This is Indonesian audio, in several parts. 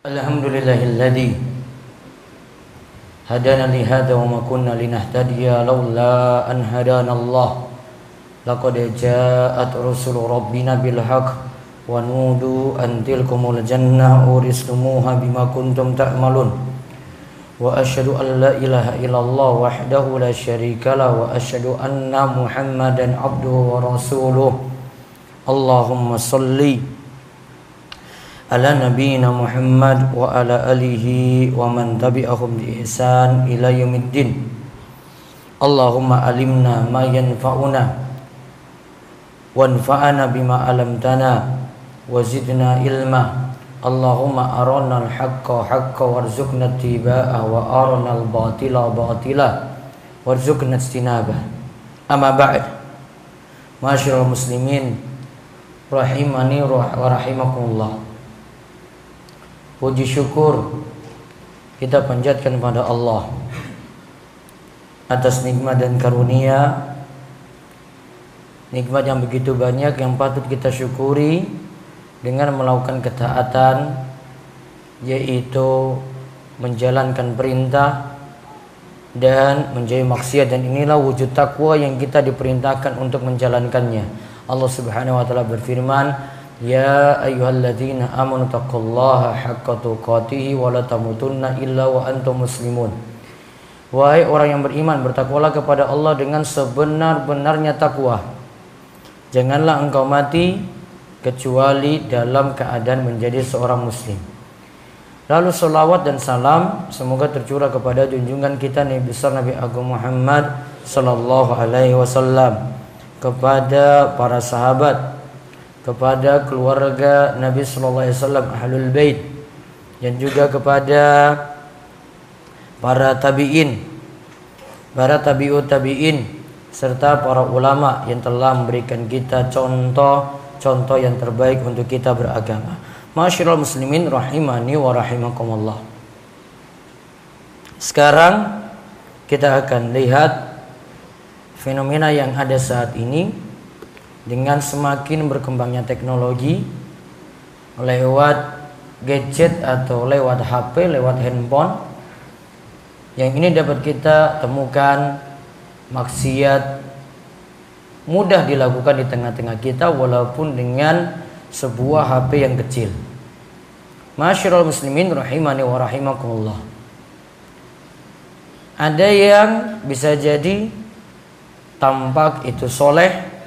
الحمد لله الذي هدانا لهذا وما كنا لنهتدي لولا أن هدانا الله. لقد جاءت رسل ربنا بالحق ونودوا أن تلكم الجنة أورثتموها بما كنتم تعملون. وأشهد أن لا إله إلا الله وحده لا شريك له وأشهد أن محمدا عبده ورسوله. اللهم صلِّ على نبينا محمد وعلى آله ومن تبعهم بإحسان إلى يوم الدين. اللهم علمنا ما ينفعنا وانفعنا بما علمتنا وزدنا علما. اللهم أرنا الحق حقا وارزقنا اتباعه وأرنا الباطل باطلا وارزقنا اجتنابه. أما بعد معاشر المسلمين رحمني ورحمكم الله. Puji syukur kita panjatkan pada Allah atas nikmat dan karunia nikmat yang begitu banyak yang patut kita syukuri dengan melakukan ketaatan yaitu menjalankan perintah dan menjauhi maksiat dan inilah wujud takwa yang kita diperintahkan untuk menjalankannya. Allah Subhanahu wa taala berfirman, Ya ayyuhalladzina amanu taqullaha haqqa tuqatih wa la tamutunna illa wa antum muslimun. Wahai orang yang beriman, bertakwalah kepada Allah dengan sebenar-benarnya takwa. Janganlah engkau mati kecuali dalam keadaan menjadi seorang muslim. Lalu salawat dan salam semoga tercurah kepada junjungan kita Nabi besar Nabi Agung Muhammad sallallahu alaihi wasallam kepada para sahabat kepada keluarga Nabi sallallahu alaihi wasallam ahlul bait dan juga kepada para tabi'in para tabi'ut tabi'in serta para ulama yang telah memberikan kita contoh-contoh yang terbaik untuk kita beragama. Masyaallah muslimin rahimani wa rahimakumullah. Sekarang kita akan lihat fenomena yang ada saat ini dengan semakin berkembangnya teknologi lewat gadget atau lewat HP, lewat handphone yang ini dapat kita temukan maksiat mudah dilakukan di tengah-tengah kita walaupun dengan sebuah HP yang kecil. Masyarul muslimin rahimani wa rahimakumullah. Ada yang bisa jadi tampak itu soleh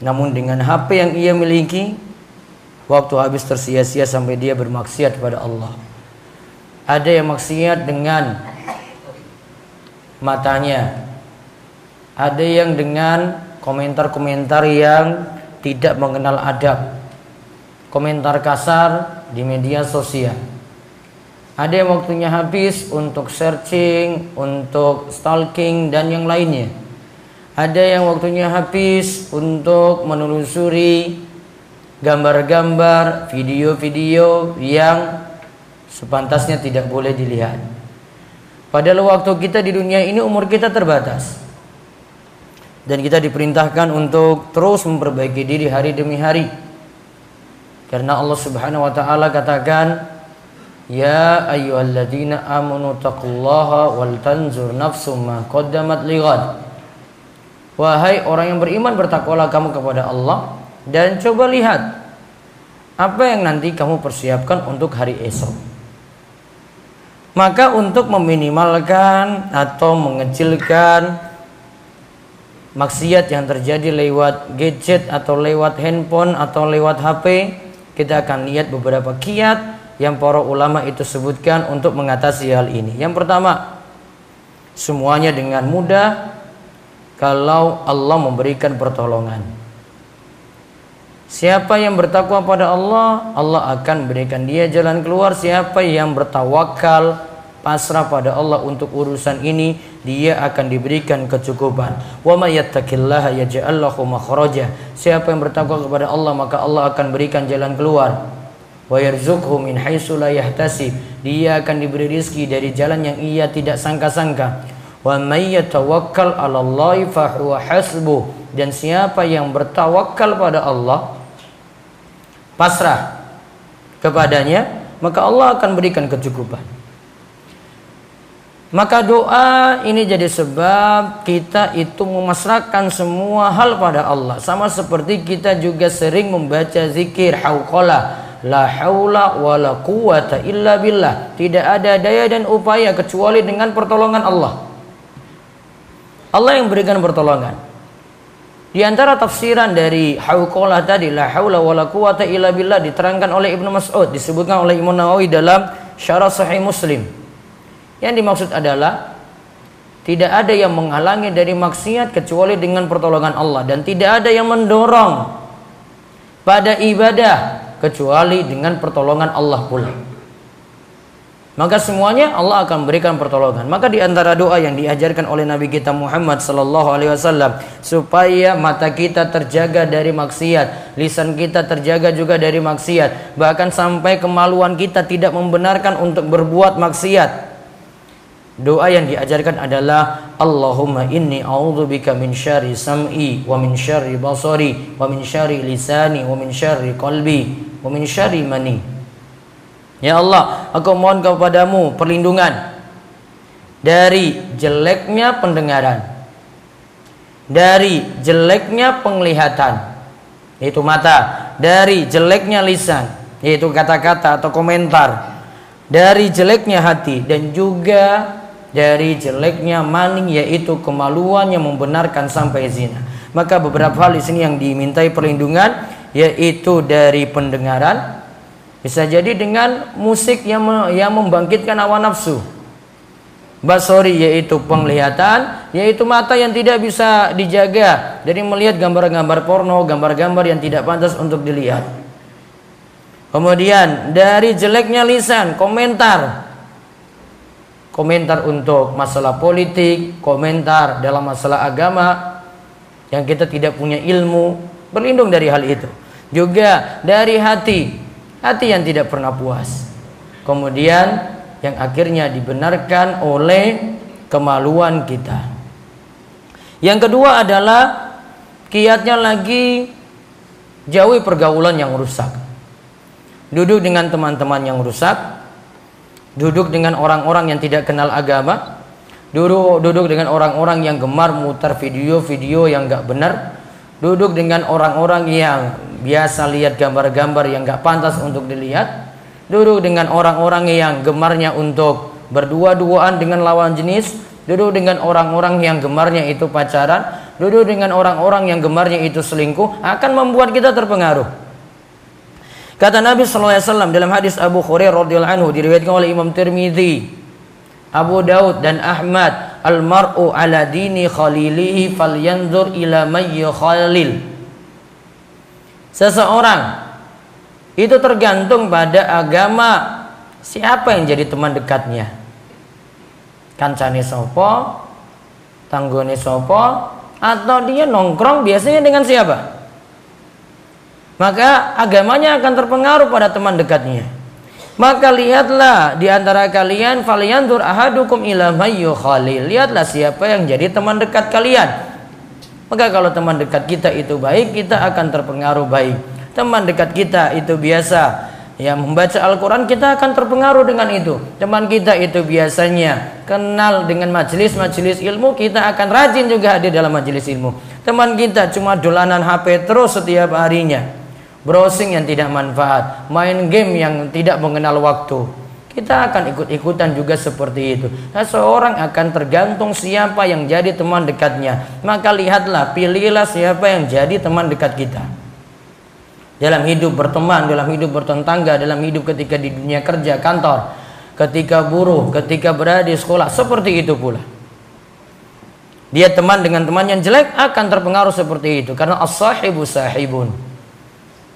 namun dengan HP yang ia miliki Waktu habis tersia-sia sampai dia bermaksiat kepada Allah. Ada yang maksiat dengan Matanya. Ada yang dengan komentar-komentar yang tidak mengenal adab. Komentar kasar di media sosial. Ada yang waktunya habis untuk searching, untuk stalking dan yang lainnya ada yang waktunya habis untuk menelusuri gambar-gambar, video-video yang sepantasnya tidak boleh dilihat. Padahal waktu kita di dunia ini umur kita terbatas. Dan kita diperintahkan untuk terus memperbaiki diri hari demi hari. Karena Allah Subhanahu wa taala katakan, "Ya ayyuhalladzina amanu taqullaha wal tanzur nafsum ma qaddamat lighad." Wahai orang yang beriman bertakwalah kamu kepada Allah dan coba lihat apa yang nanti kamu persiapkan untuk hari esok. Maka untuk meminimalkan atau mengecilkan maksiat yang terjadi lewat gadget atau lewat handphone atau lewat HP, kita akan lihat beberapa kiat yang para ulama itu sebutkan untuk mengatasi hal ini. Yang pertama, semuanya dengan mudah kalau Allah memberikan pertolongan. Siapa yang bertakwa pada Allah, Allah akan berikan dia jalan keluar. Siapa yang bertawakal, pasrah pada Allah untuk urusan ini, dia akan diberikan kecukupan. Wa makhraja. Siapa yang bertakwa kepada Allah, maka Allah akan berikan jalan keluar. Wa yarzuqhu min haitsu la yahtasib. Dia akan diberi rizki dari jalan yang ia tidak sangka-sangka. Wa may yatawakkal 'ala Allah fa huwa hasbuh. Dan siapa yang bertawakal pada Allah pasrah kepadanya, maka Allah akan berikan kecukupan. Maka doa ini jadi sebab kita itu memasrahkan semua hal pada Allah. Sama seperti kita juga sering membaca zikir hauqalah. La haula wa la quwata illa billah. Tidak ada daya dan upaya kecuali dengan pertolongan Allah. Allah yang berikan pertolongan. Di antara tafsiran dari hauqalah tadi la haula wa la quwata illa billah diterangkan oleh Ibnu Mas'ud, disebutkan oleh Imam Nawawi dalam Syarah Sahih Muslim. Yang dimaksud adalah tidak ada yang menghalangi dari maksiat kecuali dengan pertolongan Allah dan tidak ada yang mendorong pada ibadah kecuali dengan pertolongan Allah pula. Maka semuanya Allah akan berikan pertolongan. Maka di antara doa yang diajarkan oleh Nabi kita Muhammad sallallahu alaihi wasallam supaya mata kita terjaga dari maksiat, lisan kita terjaga juga dari maksiat, bahkan sampai kemaluan kita tidak membenarkan untuk berbuat maksiat. Doa yang diajarkan adalah Allahumma inni a'udzubika min syarri sam'i wa min syarri basari wa min syarri lisani wa min syarri qalbi wa min syarri mani. Ya Allah, aku mohon kepadamu perlindungan dari jeleknya pendengaran, dari jeleknya penglihatan, yaitu mata, dari jeleknya lisan, yaitu kata-kata atau komentar, dari jeleknya hati dan juga dari jeleknya maning yaitu kemaluan yang membenarkan sampai zina. Maka beberapa hal di sini yang dimintai perlindungan yaitu dari pendengaran bisa jadi dengan musik yang yang membangkitkan awan nafsu. Basori yaitu penglihatan, yaitu mata yang tidak bisa dijaga dari melihat gambar-gambar porno, gambar-gambar yang tidak pantas untuk dilihat. Kemudian dari jeleknya lisan, komentar komentar untuk masalah politik, komentar dalam masalah agama yang kita tidak punya ilmu, berlindung dari hal itu. Juga dari hati, hati yang tidak pernah puas. Kemudian yang akhirnya dibenarkan oleh kemaluan kita. Yang kedua adalah kiatnya lagi jauhi pergaulan yang rusak. Duduk dengan teman-teman yang rusak, duduk dengan orang-orang yang tidak kenal agama, duduk dengan orang-orang yang gemar mutar video-video yang nggak benar, duduk dengan orang-orang yang biasa lihat gambar-gambar yang nggak pantas untuk dilihat, duduk dengan orang-orang yang gemarnya untuk berdua-duaan dengan lawan jenis, duduk dengan orang-orang yang gemarnya itu pacaran, duduk dengan orang-orang yang gemarnya itu selingkuh akan membuat kita terpengaruh. Kata Nabi wasallam dalam hadis Abu Hurairah radhiyallahu anhu diriwayatkan oleh Imam Tirmizi, Abu Daud dan Ahmad, al-mar'u ala dini khalilihi falyanzur ila khalil. Seseorang itu tergantung pada agama siapa yang jadi teman dekatnya. Kancane sopo, tanggone sopo, atau dia nongkrong biasanya dengan siapa? maka agamanya akan terpengaruh pada teman dekatnya. Maka lihatlah di antara kalian falyandur ahadukum ila mayyu khalil. Lihatlah siapa yang jadi teman dekat kalian. Maka kalau teman dekat kita itu baik, kita akan terpengaruh baik. Teman dekat kita itu biasa ya membaca Al-Quran kita akan terpengaruh dengan itu. Teman kita itu biasanya kenal dengan majelis-majelis ilmu, kita akan rajin juga hadir dalam majelis ilmu. Teman kita cuma dolanan HP terus setiap harinya browsing yang tidak manfaat, main game yang tidak mengenal waktu. Kita akan ikut-ikutan juga seperti itu. Nah, seorang akan tergantung siapa yang jadi teman dekatnya. Maka lihatlah, pilihlah siapa yang jadi teman dekat kita. Dalam hidup berteman, dalam hidup bertetangga, dalam hidup ketika di dunia kerja, kantor, ketika buruh, ketika berada di sekolah, seperti itu pula. Dia teman dengan teman yang jelek akan terpengaruh seperti itu karena as-sahibu sahibun.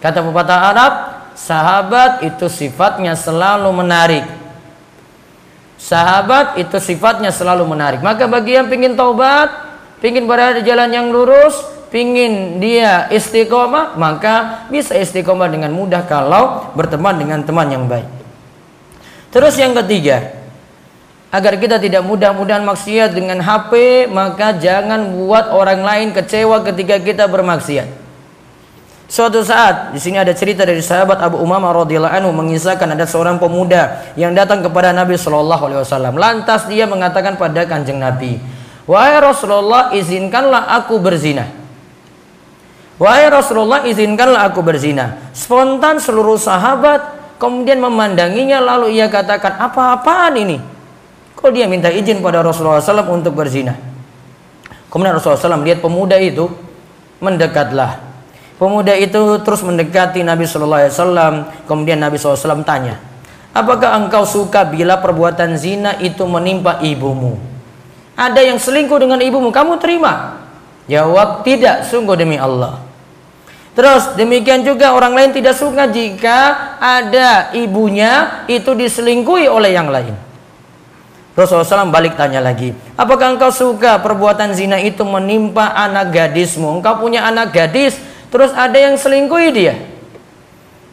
Kata pepatah Arab, sahabat itu sifatnya selalu menarik. Sahabat itu sifatnya selalu menarik. Maka bagi yang ingin taubat, ingin berada di jalan yang lurus, ingin dia istiqomah, maka bisa istiqomah dengan mudah kalau berteman dengan teman yang baik. Terus yang ketiga, agar kita tidak mudah-mudahan maksiat dengan HP, maka jangan buat orang lain kecewa ketika kita bermaksiat. Suatu saat di sini ada cerita dari sahabat Abu Umamah radhiyallahu anhu mengisahkan ada seorang pemuda yang datang kepada Nabi Shallallahu alaihi wasallam. Lantas dia mengatakan pada Kanjeng Nabi, "Wahai Rasulullah, izinkanlah aku berzina." Wahai Rasulullah, izinkanlah aku berzina. Spontan seluruh sahabat kemudian memandanginya lalu ia katakan, "Apa-apaan ini?" Kok dia minta izin pada Rasulullah SAW untuk berzina? Kemudian Rasulullah SAW lihat pemuda itu mendekatlah Pemuda itu terus mendekati Nabi Shallallahu Alaihi Wasallam. Kemudian Nabi SAW tanya, apakah engkau suka bila perbuatan zina itu menimpa ibumu? Ada yang selingkuh dengan ibumu, kamu terima? Jawab tidak, sungguh demi Allah. Terus demikian juga orang lain tidak suka jika ada ibunya itu diselingkuhi oleh yang lain. Rasulullah SAW balik tanya lagi, apakah engkau suka perbuatan zina itu menimpa anak gadismu? Engkau punya anak gadis, Terus ada yang selingkuhi dia.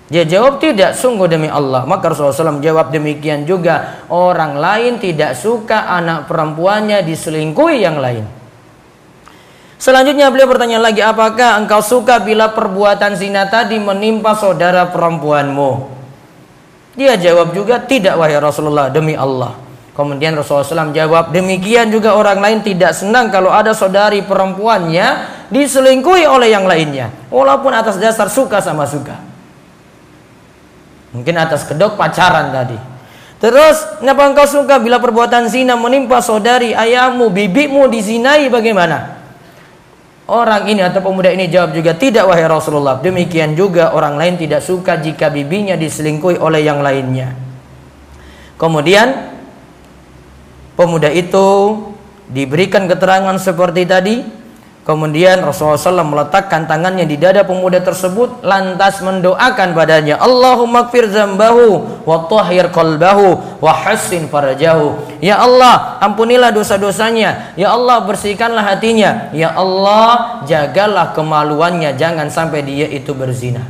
Dia jawab tidak, sungguh demi Allah. Maka Rasulullah SAW jawab demikian juga. Orang lain tidak suka anak perempuannya diselingkuhi yang lain. Selanjutnya beliau bertanya lagi, apakah engkau suka bila perbuatan zina tadi menimpa saudara perempuanmu? Dia jawab juga, tidak wahai Rasulullah, demi Allah. Kemudian Rasulullah SAW jawab, demikian juga orang lain tidak senang kalau ada saudari perempuannya diselingkuhi oleh yang lainnya walaupun atas dasar suka sama suka mungkin atas kedok pacaran tadi terus kenapa engkau suka bila perbuatan zina menimpa saudari ayahmu bibimu dizinai bagaimana Orang ini atau pemuda ini jawab juga tidak wahai Rasulullah. Demikian juga orang lain tidak suka jika bibinya diselingkuhi oleh yang lainnya. Kemudian pemuda itu diberikan keterangan seperti tadi Kemudian Rasulullah SAW meletakkan tangannya di dada pemuda tersebut lantas mendoakan padanya Allahumma kfir zambahu wa tahhir qalbahu wa hassin farajahu. Ya Allah ampunilah dosa-dosanya. Ya Allah bersihkanlah hatinya. Ya Allah jagalah kemaluannya jangan sampai dia itu berzina.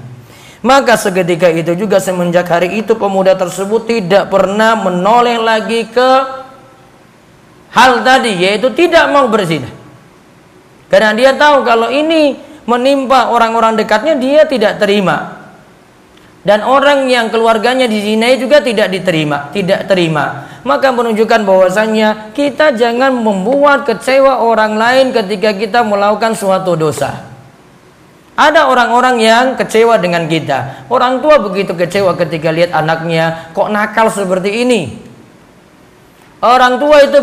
Maka seketika itu juga semenjak hari itu pemuda tersebut tidak pernah menoleh lagi ke hal tadi yaitu tidak mau berzina karena dia tahu kalau ini menimpa orang-orang dekatnya dia tidak terima. Dan orang yang keluarganya dizinai juga tidak diterima, tidak terima. Maka menunjukkan bahwasannya kita jangan membuat kecewa orang lain ketika kita melakukan suatu dosa. Ada orang-orang yang kecewa dengan kita. Orang tua begitu kecewa ketika lihat anaknya kok nakal seperti ini. Orang tua itu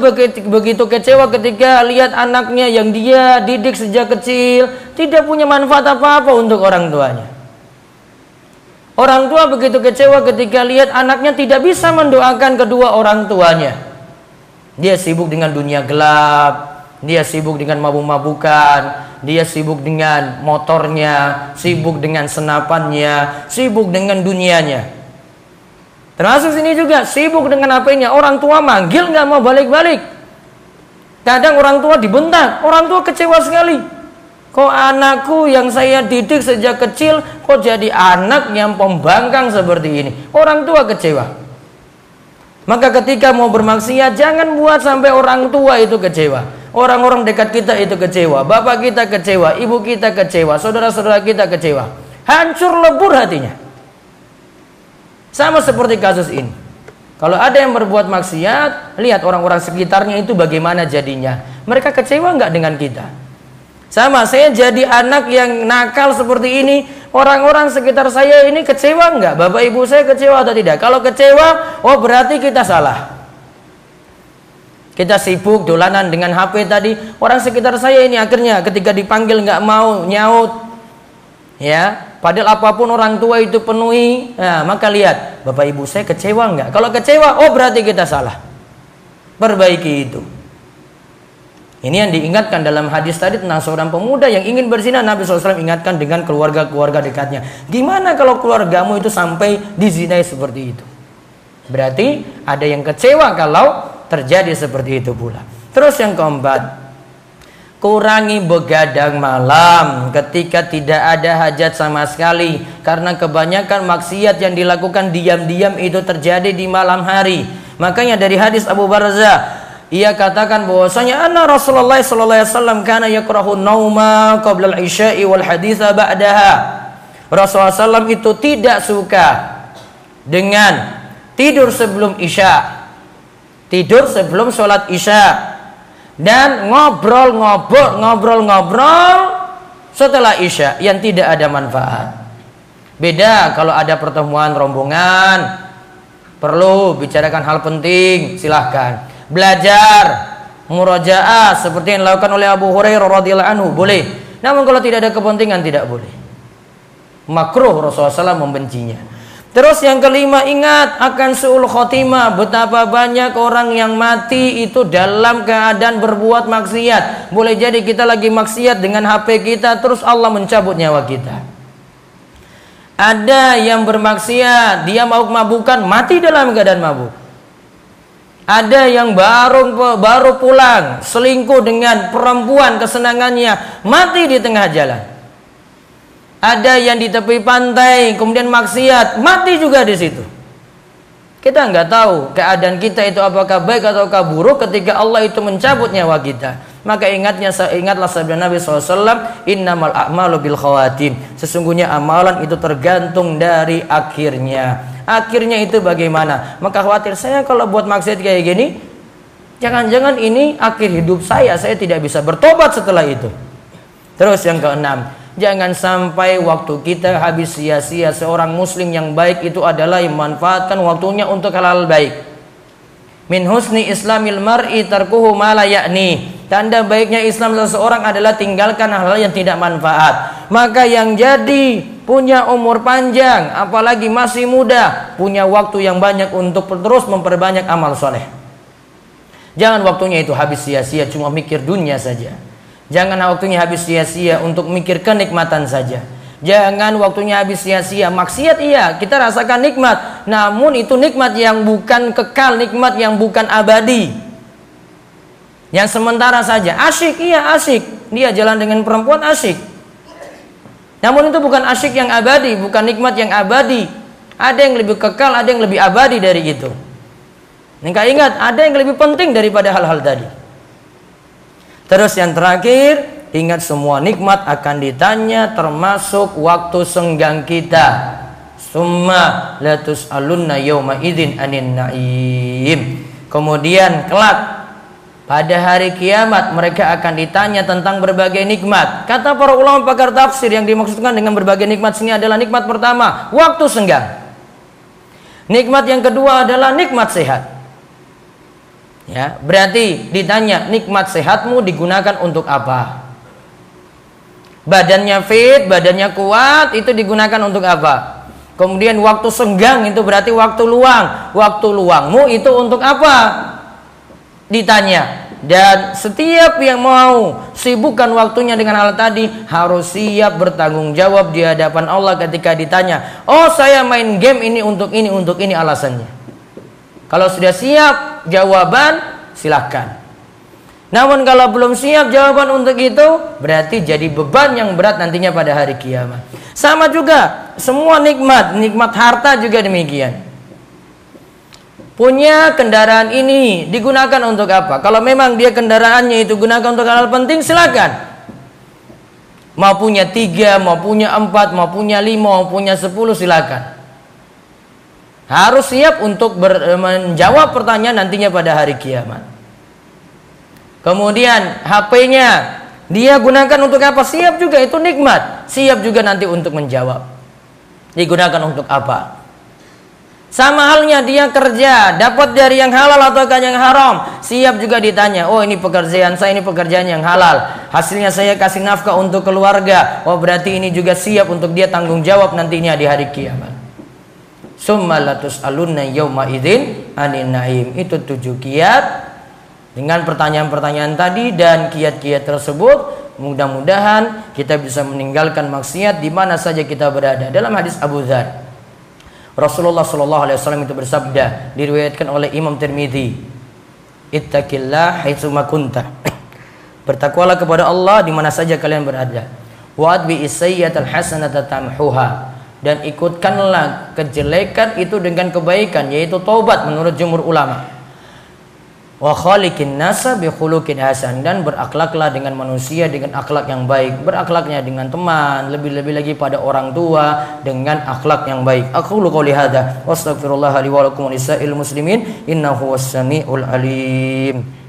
begitu kecewa ketika lihat anaknya yang dia didik sejak kecil tidak punya manfaat apa-apa untuk orang tuanya. Orang tua begitu kecewa ketika lihat anaknya tidak bisa mendoakan kedua orang tuanya. Dia sibuk dengan dunia gelap, dia sibuk dengan mabuk-mabukan, dia sibuk dengan motornya, sibuk dengan senapannya, sibuk dengan dunianya. Termasuk sini juga sibuk dengan apa-nya. Orang tua manggil nggak mau balik-balik. Kadang orang tua dibentak, orang tua kecewa sekali. Kok anakku yang saya didik sejak kecil kok jadi anak yang pembangkang seperti ini? Orang tua kecewa. Maka ketika mau bermaksiat jangan buat sampai orang tua itu kecewa. Orang-orang dekat kita itu kecewa, bapak kita kecewa, ibu kita kecewa, saudara-saudara kita kecewa. Hancur lebur hatinya. Sama seperti kasus ini. Kalau ada yang berbuat maksiat, lihat orang-orang sekitarnya itu bagaimana jadinya. Mereka kecewa nggak dengan kita? Sama, saya jadi anak yang nakal seperti ini, orang-orang sekitar saya ini kecewa nggak? Bapak ibu saya kecewa atau tidak? Kalau kecewa, oh berarti kita salah. Kita sibuk dolanan dengan HP tadi, orang sekitar saya ini akhirnya ketika dipanggil nggak mau nyaut, ya Padahal apa pun orang tua itu penuhi, nah, maka lihat, bapak ibu saya kecewa nggak? Kalau kecewa, oh berarti kita salah. Perbaiki itu. Ini yang diingatkan dalam hadis tadi tentang seorang pemuda yang ingin berzina. Nabi SAW ingatkan dengan keluarga-keluarga dekatnya. Gimana kalau keluargamu itu sampai dizinai seperti itu? Berarti ada yang kecewa kalau terjadi seperti itu pula. Terus yang keempat, Kurangi begadang malam ketika tidak ada hajat sama sekali karena kebanyakan maksiat yang dilakukan diam-diam itu terjadi di malam hari. Makanya dari hadis Abu Barza ia katakan bahwasanya anna Rasulullah sallallahu alaihi wasallam kana yakrahu nauma qabla al-isya'i wal haditha ba'daha. Rasulullah SAW itu tidak suka dengan tidur sebelum isya. Tidur sebelum sholat isya. Dan ngobrol-ngobrol, ngobrol-ngobrol setelah isya yang tidak ada manfaat. Beda kalau ada pertemuan rombongan, perlu bicarakan hal penting, silahkan. Belajar, murajaah seperti yang dilakukan oleh Abu Hurairah radhiyallahu anhu, boleh. Namun kalau tidak ada kepentingan tidak boleh. Makruh Rasulullah SAW membencinya. Terus yang kelima ingat akan suul khotimah betapa banyak orang yang mati itu dalam keadaan berbuat maksiat. Boleh jadi kita lagi maksiat dengan HP kita terus Allah mencabut nyawa kita. Ada yang bermaksiat, dia mau mabukan mati dalam keadaan mabuk. Ada yang baru baru pulang selingkuh dengan perempuan kesenangannya mati di tengah jalan. Ada yang di tepi pantai kemudian maksiat, mati juga di situ. Kita nggak tahu keadaan kita itu apakah baik atau buruk ketika Allah itu mencabut nyawa kita. Maka ingatnya ingatlah sabda Nabi SAW Innamal a'malu bil khawatim Sesungguhnya amalan itu tergantung dari akhirnya Akhirnya itu bagaimana Maka khawatir saya kalau buat maksiat kayak gini Jangan-jangan ini akhir hidup saya Saya tidak bisa bertobat setelah itu Terus yang keenam Jangan sampai waktu kita habis sia-sia Seorang muslim yang baik itu adalah yang memanfaatkan waktunya untuk hal-hal baik. Min husni islamil mar'i tarkuhu ma yakni. Tanda baiknya Islam seseorang adalah tinggalkan hal-hal yang tidak manfaat. Maka yang jadi punya umur panjang, apalagi masih muda, punya waktu yang banyak untuk terus memperbanyak amal soleh. Jangan waktunya itu habis sia-sia cuma mikir dunia saja. Jangan waktunya habis sia-sia untuk mikir kenikmatan saja. Jangan waktunya habis sia-sia. Maksiat iya, kita rasakan nikmat. Namun itu nikmat yang bukan kekal, nikmat yang bukan abadi. Yang sementara saja. Asyik, iya asyik. Dia jalan dengan perempuan asyik. Namun itu bukan asyik yang abadi, bukan nikmat yang abadi. Ada yang lebih kekal, ada yang lebih abadi dari itu. Enggak ingat, ada yang lebih penting daripada hal-hal tadi. Terus yang terakhir, ingat semua nikmat akan ditanya termasuk waktu senggang kita. Summa latus alunna yawma idin anin naim. Kemudian kelak pada hari kiamat mereka akan ditanya tentang berbagai nikmat. Kata para ulama pakar tafsir yang dimaksudkan dengan berbagai nikmat sini adalah nikmat pertama, waktu senggang. Nikmat yang kedua adalah nikmat sehat. Ya, berarti ditanya nikmat sehatmu digunakan untuk apa? Badannya fit, badannya kuat itu digunakan untuk apa? Kemudian waktu senggang itu berarti waktu luang. Waktu luangmu itu untuk apa? Ditanya. Dan setiap yang mau sibukkan waktunya dengan hal tadi harus siap bertanggung jawab di hadapan Allah ketika ditanya, "Oh, saya main game ini untuk ini, untuk ini alasannya." Kalau sudah siap jawaban, silahkan. Namun kalau belum siap jawaban untuk itu, berarti jadi beban yang berat nantinya pada hari kiamat. Sama juga, semua nikmat, nikmat harta juga demikian. Punya kendaraan ini digunakan untuk apa? Kalau memang dia kendaraannya itu gunakan untuk hal, penting, silakan. Mau punya tiga, mau punya empat, mau punya lima, mau punya sepuluh, silakan. Harus siap untuk ber, menjawab pertanyaan nantinya pada hari kiamat. Kemudian HP-nya dia gunakan untuk apa? Siap juga itu nikmat. Siap juga nanti untuk menjawab. Digunakan untuk apa? Sama halnya dia kerja, dapat dari yang halal atau yang haram. Siap juga ditanya, oh ini pekerjaan saya, ini pekerjaan yang halal. Hasilnya saya kasih nafkah untuk keluarga. Oh berarti ini juga siap untuk dia tanggung jawab nantinya di hari kiamat. Summa latus alunna yawma idin anin naim. Itu tujuh kiat dengan pertanyaan-pertanyaan tadi dan kiat-kiat tersebut mudah-mudahan kita bisa meninggalkan maksiat di mana saja kita berada. Dalam hadis Abu Dzar Rasulullah Shallallahu alaihi wasallam itu bersabda diriwayatkan oleh Imam Tirmidzi Ittaqillah haitsu kunta. Bertakwalah kepada Allah di mana saja kalian berada. Wa adbi isayyatal hasanata tamhuha dan ikutkanlah kejelekan itu dengan kebaikan yaitu taubat menurut jumhur ulama. Wa khaliqin nasa bi khuluqin hasan. Dan berakhlaklah dengan manusia dengan akhlak yang baik. Berakhlaknya dengan teman lebih-lebih lagi pada orang tua dengan akhlak yang baik. Aku lu qouli hada wastaghfirullah li wa lakum muslimin innahu was samiul alim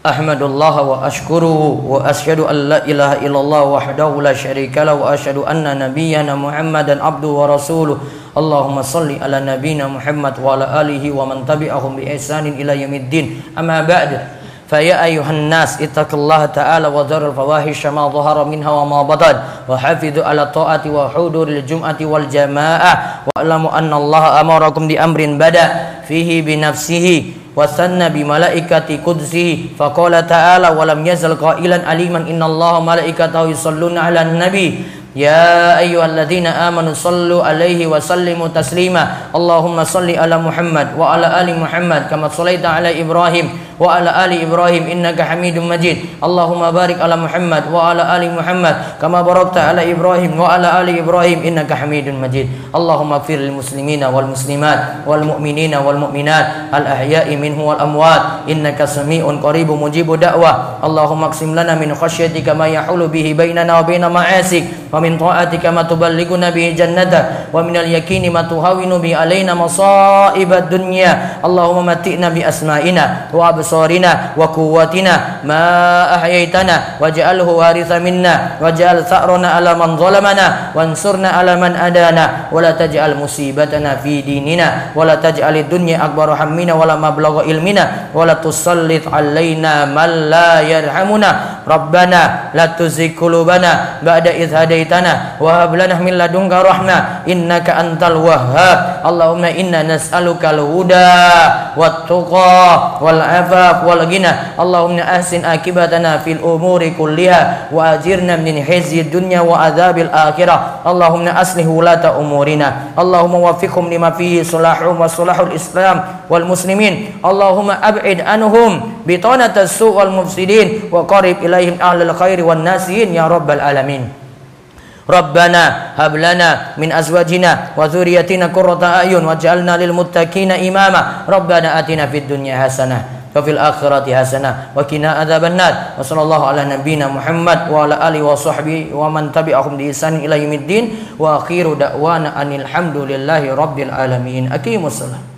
أحمد الله وأشكره وأشهد أن لا إله إلا الله وحده لا شريك له وأشهد أن نبينا محمدا عبده ورسوله. اللهم صل على نبينا محمد وعلى آله ومن تبعهم بإحسان إلى يوم الدين. أما بعد فيا أيها الناس اتقوا الله تعالى وذروا الفواحش ما ظهر منها وما بطن. وحافظوا على الطاعة وحضور الجمعة والجماعة. واعلموا أن الله أمركم بأمر بدأ. فيه بنفسه. وثنى بملائكة قدسه فقال تعالى ولم يزل قائلا عليما إن الله ملائكته يصلون على النبي يا أيها الذين آمنوا صلوا عليه وسلموا تسليما. اللهم صل على محمد وعلى آل محمد كما صليت على إبراهيم وعلى آل إبراهيم إنك حميد مجيد. اللهم بارك على محمد وعلى آل محمد كما باركت على إبراهيم وعلى آل إبراهيم إنك حميد مجيد. اللهم اغفر للمسلمين والمسلمات والمؤمنين والمؤمنات الأحياء منه والأموات. إنك سميع قريب مجيب دعوة. اللهم اقسم لنا من خشيتك ما يحول به بيننا وبين معاصيك. ومن طاعتك ما تبلغنا به جنتك ومن اليقين ما تهون به علينا مصائب الدنيا اللهم متئنا بأسمائنا وأبصارنا أبصارنا وقوتنا ما أحييتنا واجعله وارث منا واجعل ثأرنا على من ظلمنا وانصرنا على من أدانا ولا تجعل مصيبتنا في ديننا ولا تجعل الدنيا أكبر همنا ولا مبلغ علمنا ولا تسلط علينا من لا يرحمنا ربنا لا تزغ قلوبنا بعد إذ هديتنا syaitana wa hab lana min ladunka rahmah. Innaka antal wahhab. Allahumma inna nas'alukal huda wat tuqa wal afaf wal ghina Allahumma ahsin akibatana fil umuri kulliha wa ajirna min hizyid dunya wa adzabil akhirah. Allahumma aslih wulata umurina. Allahumma waffiqhum lima fihi salahum wa salahul islam wal muslimin. Allahumma ab'id anhum bitanatas su' wal mufsidin wa qarib ilaihim ahlul khairi wan nasiin ya rabbal alamin. ربنا هب لنا من أزواجنا وذريتنا قرة أعين واجعلنا للمتقين إماما. ربنا آتنا في الدنيا حسنة وفي الآخرة حسنة وقنا عذاب النار. وصلى الله على نبينا محمد وعلى آله وصحبه ومن تبعهم بإحسان إلى يوم الدين. وآخر دعوانا أن الحمد لله رب العالمين. أقيموا الصلاة.